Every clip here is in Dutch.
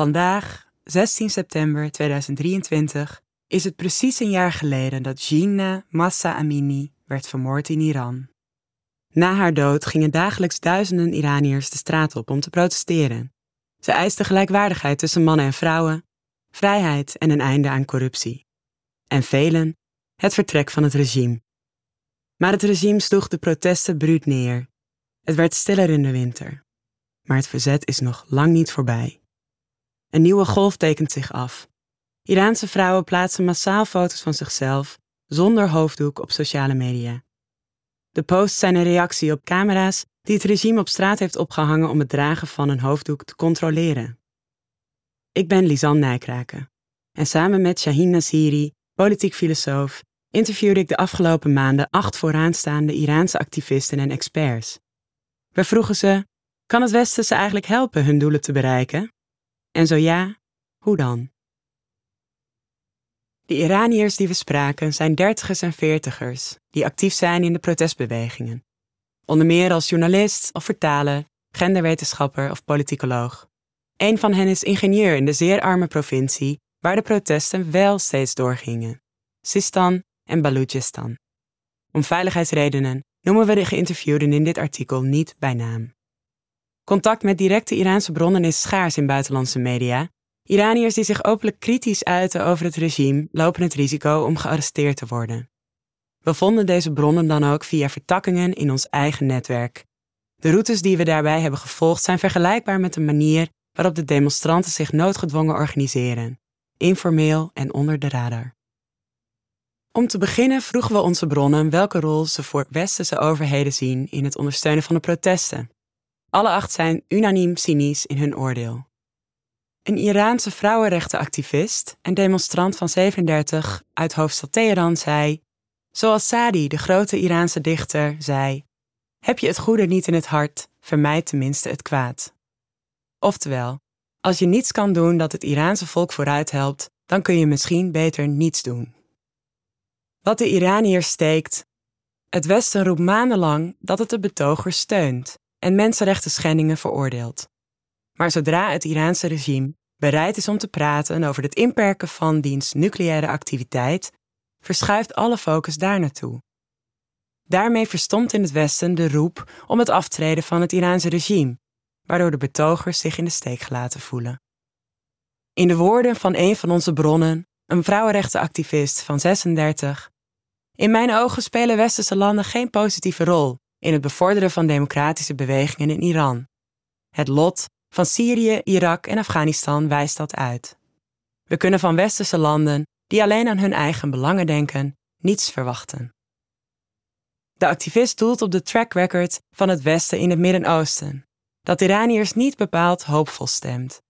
Vandaag, 16 september 2023, is het precies een jaar geleden dat Gina Massa Amini werd vermoord in Iran. Na haar dood gingen dagelijks duizenden Iraniërs de straat op om te protesteren. Ze eisten gelijkwaardigheid tussen mannen en vrouwen, vrijheid en een einde aan corruptie. En velen het vertrek van het regime. Maar het regime sloeg de protesten bruut neer. Het werd stiller in de winter. Maar het verzet is nog lang niet voorbij. Een nieuwe golf tekent zich af. Iraanse vrouwen plaatsen massaal foto's van zichzelf zonder hoofddoek op sociale media. De posts zijn een reactie op camera's die het regime op straat heeft opgehangen om het dragen van een hoofddoek te controleren. Ik ben Lisanne Nijkraken en samen met Shaheen Nasiri, politiek filosoof, interviewde ik de afgelopen maanden acht vooraanstaande Iraanse activisten en experts. We vroegen ze: kan het Westen ze eigenlijk helpen hun doelen te bereiken? En zo ja, hoe dan? De Iraniërs die we spraken zijn dertigers en veertigers die actief zijn in de protestbewegingen. Onder meer als journalist of vertaler, genderwetenschapper of politicoloog. Een van hen is ingenieur in de zeer arme provincie waar de protesten wel steeds doorgingen: Sistan en Balochistan. Om veiligheidsredenen noemen we de geïnterviewden in dit artikel niet bij naam. Contact met directe Iraanse bronnen is schaars in buitenlandse media. Iraniërs die zich openlijk kritisch uiten over het regime lopen het risico om gearresteerd te worden. We vonden deze bronnen dan ook via vertakkingen in ons eigen netwerk. De routes die we daarbij hebben gevolgd zijn vergelijkbaar met de manier waarop de demonstranten zich noodgedwongen organiseren, informeel en onder de radar. Om te beginnen vroegen we onze bronnen welke rol ze voor westerse overheden zien in het ondersteunen van de protesten. Alle acht zijn unaniem cynisch in hun oordeel. Een Iraanse vrouwenrechtenactivist en demonstrant van 37 uit hoofdstad Teheran zei: Zoals Sadi, de grote Iraanse dichter, zei: Heb je het goede niet in het hart, vermijd tenminste het kwaad. Oftewel, als je niets kan doen dat het Iraanse volk vooruit helpt, dan kun je misschien beter niets doen. Wat de Iraniërs steekt. Het Westen roept maandenlang dat het de betogers steunt en mensenrechten schendingen veroordeelt. Maar zodra het Iraanse regime bereid is om te praten over het inperken van diens nucleaire activiteit, verschuift alle focus daar naartoe. Daarmee verstomt in het Westen de roep om het aftreden van het Iraanse regime, waardoor de betogers zich in de steek gelaten voelen. In de woorden van een van onze bronnen, een vrouwenrechtenactivist van 36, in mijn ogen spelen westerse landen geen positieve rol in het bevorderen van democratische bewegingen in Iran. Het lot van Syrië, Irak en Afghanistan wijst dat uit. We kunnen van westerse landen, die alleen aan hun eigen belangen denken, niets verwachten. De activist doelt op de track record van het Westen in het Midden-Oosten, dat Iraniërs niet bepaald hoopvol stemt.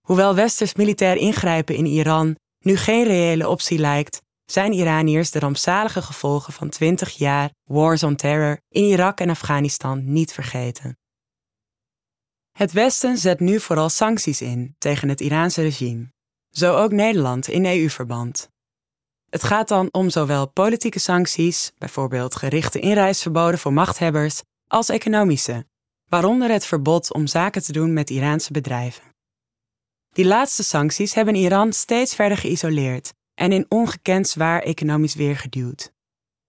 Hoewel westers militair ingrijpen in Iran nu geen reële optie lijkt, zijn Iraniërs de rampzalige gevolgen van 20 jaar wars on terror in Irak en Afghanistan niet vergeten. Het Westen zet nu vooral sancties in tegen het Iraanse regime, zo ook Nederland in EU-verband. Het gaat dan om zowel politieke sancties, bijvoorbeeld gerichte inreisverboden voor machthebbers, als economische, waaronder het verbod om zaken te doen met Iraanse bedrijven. Die laatste sancties hebben Iran steeds verder geïsoleerd en in ongekend zwaar economisch weer geduwd.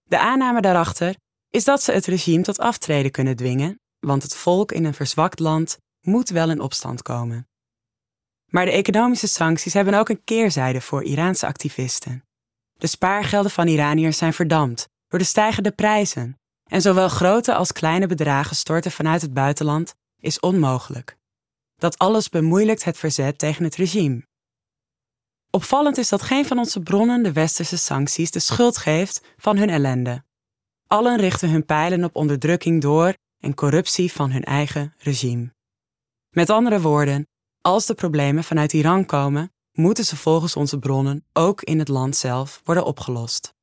De aanname daarachter is dat ze het regime tot aftreden kunnen dwingen, want het volk in een verzwakt land moet wel in opstand komen. Maar de economische sancties hebben ook een keerzijde voor Iraanse activisten. De spaargelden van Iraniërs zijn verdampt door de stijgende prijzen en zowel grote als kleine bedragen storten vanuit het buitenland is onmogelijk. Dat alles bemoeilijkt het verzet tegen het regime. Opvallend is dat geen van onze bronnen de westerse sancties de schuld geeft van hun ellende. Allen richten hun pijlen op onderdrukking door en corruptie van hun eigen regime. Met andere woorden, als de problemen vanuit Iran komen, moeten ze volgens onze bronnen ook in het land zelf worden opgelost.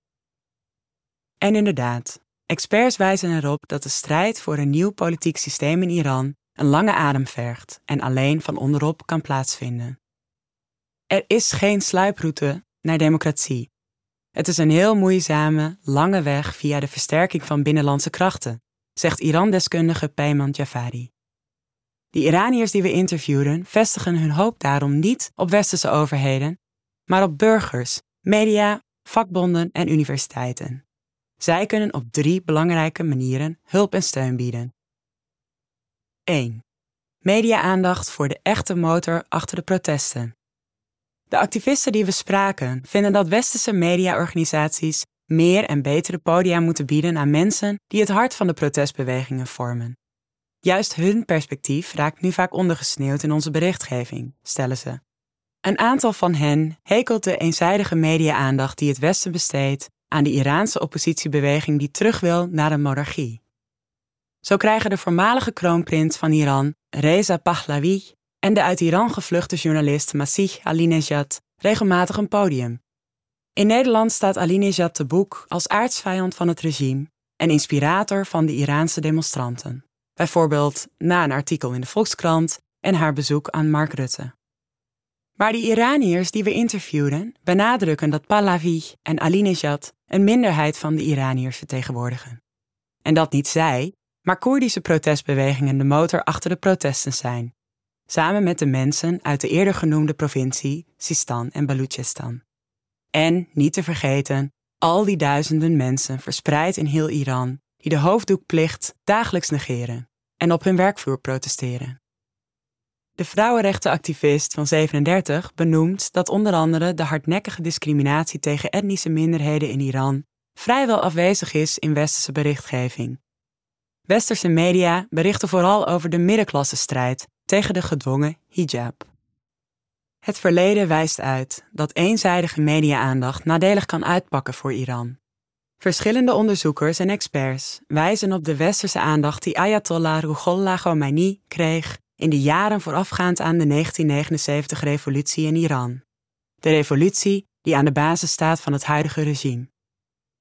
En inderdaad, experts wijzen erop dat de strijd voor een nieuw politiek systeem in Iran een lange adem vergt en alleen van onderop kan plaatsvinden. Er is geen sluiproute naar democratie. Het is een heel moeizame, lange weg via de versterking van binnenlandse krachten, zegt Iran-deskundige Peyman Jafari. De Iraniërs die we interviewden vestigen hun hoop daarom niet op westerse overheden, maar op burgers, media, vakbonden en universiteiten. Zij kunnen op drie belangrijke manieren hulp en steun bieden. 1. Media-aandacht voor de echte motor achter de protesten. De activisten die we spraken vinden dat westerse mediaorganisaties meer en betere podia moeten bieden aan mensen die het hart van de protestbewegingen vormen. Juist hun perspectief raakt nu vaak ondergesneeuwd in onze berichtgeving, stellen ze. Een aantal van hen hekelt de eenzijdige media-aandacht die het Westen besteedt aan de Iraanse oppositiebeweging die terug wil naar een monarchie. Zo krijgen de voormalige kroonprins van Iran, Reza Pahlavi, en de uit Iran gevluchte journalist Masih Alinejad regelmatig een podium. In Nederland staat Alinejad te boek als aardsvijand van het regime en inspirator van de Iraanse demonstranten. Bijvoorbeeld na een artikel in de Volkskrant en haar bezoek aan Mark Rutte. Maar de Iraniërs die we interviewden benadrukken dat Pahlavi en Alinejad een minderheid van de Iraniërs vertegenwoordigen. En dat niet zij, maar Koerdische protestbewegingen de motor achter de protesten zijn, samen met de mensen uit de eerder genoemde provincie Sistan en Balochistan. En, niet te vergeten, al die duizenden mensen verspreid in heel Iran die de hoofddoekplicht dagelijks negeren en op hun werkvloer protesteren. De vrouwenrechtenactivist van 37 benoemt dat onder andere de hardnekkige discriminatie tegen etnische minderheden in Iran vrijwel afwezig is in westerse berichtgeving. Westerse media berichten vooral over de middenklassestrijd tegen de gedwongen hijab. Het verleden wijst uit dat eenzijdige media-aandacht nadelig kan uitpakken voor Iran. Verschillende onderzoekers en experts wijzen op de westerse aandacht die Ayatollah Ruhollah Khomeini kreeg in de jaren voorafgaand aan de 1979-revolutie in Iran. De revolutie die aan de basis staat van het huidige regime.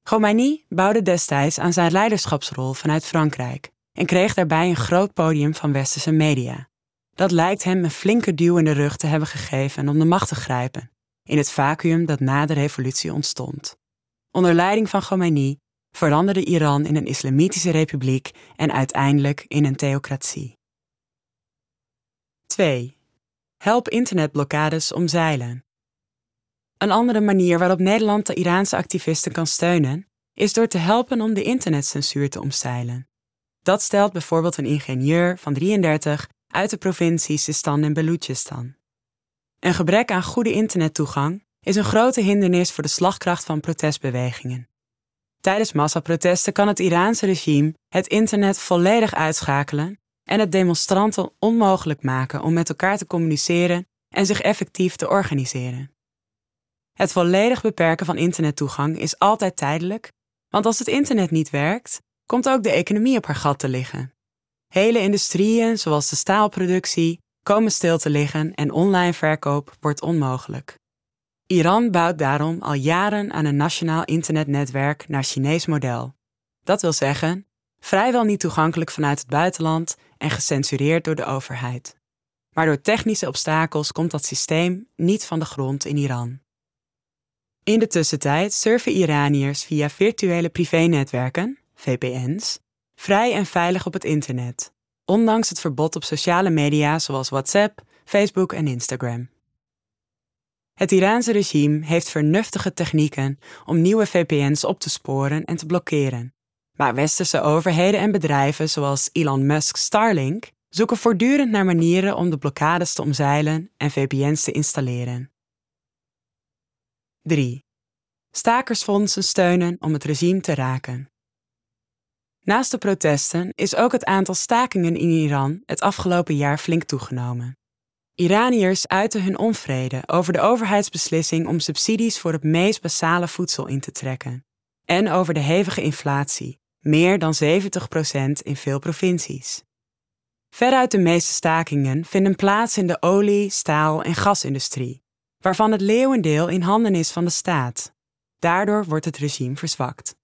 Khomeini bouwde destijds aan zijn leiderschapsrol vanuit Frankrijk en kreeg daarbij een groot podium van westerse media. Dat lijkt hem een flinke duw in de rug te hebben gegeven om de macht te grijpen, in het vacuüm dat na de revolutie ontstond. Onder leiding van Khomeini veranderde Iran in een islamitische republiek en uiteindelijk in een theocratie. 2. Help internetblokkades omzeilen. Een andere manier waarop Nederland de Iraanse activisten kan steunen, is door te helpen om de internetcensuur te omzeilen. Dat stelt bijvoorbeeld een ingenieur van 33 uit de provincie Sistan en Balochistan. Een gebrek aan goede internettoegang is een grote hindernis voor de slagkracht van protestbewegingen. Tijdens massaprotesten kan het Iraanse regime het internet volledig uitschakelen en het demonstranten onmogelijk maken om met elkaar te communiceren en zich effectief te organiseren. Het volledig beperken van internettoegang is altijd tijdelijk, want als het internet niet werkt, komt ook de economie op haar gat te liggen. Hele industrieën, zoals de staalproductie, komen stil te liggen en online verkoop wordt onmogelijk. Iran bouwt daarom al jaren aan een nationaal internetnetwerk naar Chinees model. Dat wil zeggen, vrijwel niet toegankelijk vanuit het buitenland en gecensureerd door de overheid. Maar door technische obstakels komt dat systeem niet van de grond in Iran. In de tussentijd surfen Iraniërs via virtuele privénetwerken, VPN's, vrij en veilig op het internet, ondanks het verbod op sociale media zoals WhatsApp, Facebook en Instagram. Het Iraanse regime heeft vernuftige technieken om nieuwe VPN's op te sporen en te blokkeren. Maar westerse overheden en bedrijven zoals Elon Musk's Starlink zoeken voortdurend naar manieren om de blokkades te omzeilen en VPN's te installeren. 3. Stakersfondsen steunen om het regime te raken. Naast de protesten is ook het aantal stakingen in Iran het afgelopen jaar flink toegenomen. Iraniërs uiten hun onvrede over de overheidsbeslissing om subsidies voor het meest basale voedsel in te trekken en over de hevige inflatie, meer dan 70% in veel provincies. Veruit de meeste stakingen vinden plaats in de olie-, staal- en gasindustrie, waarvan het leeuwendeel in handen is van de staat. Daardoor wordt het regime verzwakt.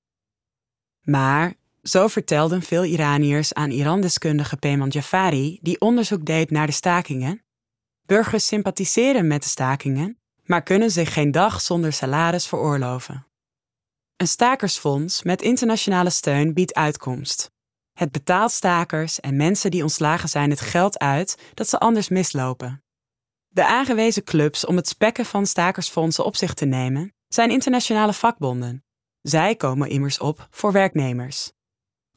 Maar, zo vertelden veel Iraniërs aan Iran-deskundige Peyman Jafari, die onderzoek deed naar de stakingen, burgers sympathiseren met de stakingen, maar kunnen zich geen dag zonder salaris veroorloven. Een stakersfonds met internationale steun biedt uitkomst. Het betaalt stakers en mensen die ontslagen zijn het geld uit dat ze anders mislopen. De aangewezen clubs om het spekken van stakersfondsen op zich te nemen zijn internationale vakbonden. Zij komen immers op voor werknemers.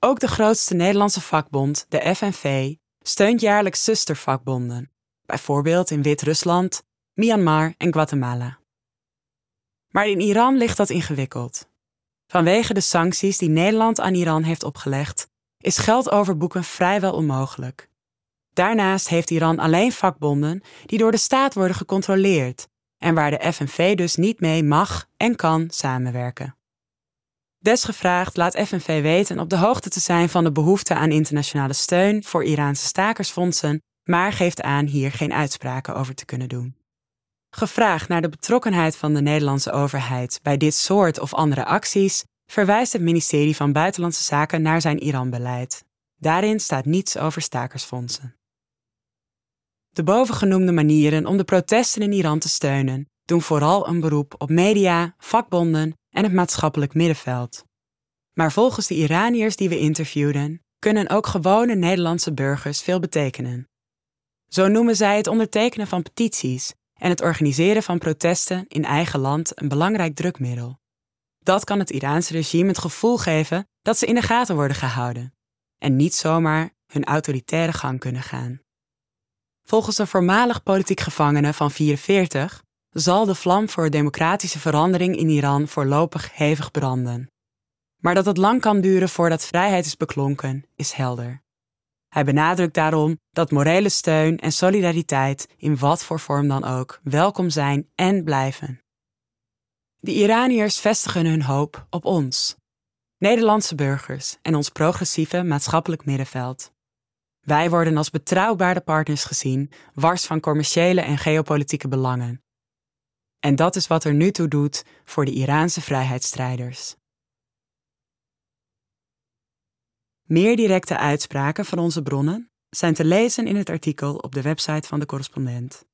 Ook de grootste Nederlandse vakbond, de FNV, steunt jaarlijks zustervakbonden, bijvoorbeeld in Wit-Rusland, Myanmar en Guatemala. Maar in Iran ligt dat ingewikkeld. Vanwege de sancties die Nederland aan Iran heeft opgelegd, is geld overboeken vrijwel onmogelijk. Daarnaast heeft Iran alleen vakbonden die door de staat worden gecontroleerd en waar de FNV dus niet mee mag en kan samenwerken. Desgevraagd laat FNV weten op de hoogte te zijn van de behoefte aan internationale steun voor Iraanse stakersfondsen, maar geeft aan hier geen uitspraken over te kunnen doen. Gevraagd naar de betrokkenheid van de Nederlandse overheid bij dit soort of andere acties, verwijst het ministerie van Buitenlandse Zaken naar zijn Iran-beleid. Daarin staat niets over stakersfondsen. De bovengenoemde manieren om de protesten in Iran te steunen doen vooral een beroep op media, vakbonden en het maatschappelijk middenveld. Maar volgens de Iraniërs die we interviewden, kunnen ook gewone Nederlandse burgers veel betekenen. Zo noemen zij het ondertekenen van petities en het organiseren van protesten in eigen land een belangrijk drukmiddel. Dat kan het Iraanse regime het gevoel geven dat ze in de gaten worden gehouden en niet zomaar hun autoritaire gang kunnen gaan. Volgens een voormalig politiek gevangene van 44 zal de vlam voor democratische verandering in Iran voorlopig hevig branden. Maar dat het lang kan duren voordat vrijheid is beklonken, is helder. Hij benadrukt daarom dat morele steun en solidariteit in wat voor vorm dan ook welkom zijn en blijven. De Iraniërs vestigen hun hoop op ons, Nederlandse burgers en ons progressieve maatschappelijk middenveld. Wij worden als betrouwbare partners gezien, wars van commerciële en geopolitieke belangen. En dat is wat er nu toe doet voor de Iraanse vrijheidsstrijders. Meer directe uitspraken van onze bronnen zijn te lezen in het artikel op de website van de correspondent.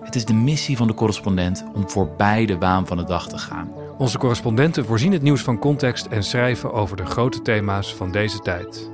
Het is de missie van de correspondent om voorbij de waan van de dag te gaan. Onze correspondenten voorzien het nieuws van context en schrijven over de grote thema's van deze tijd.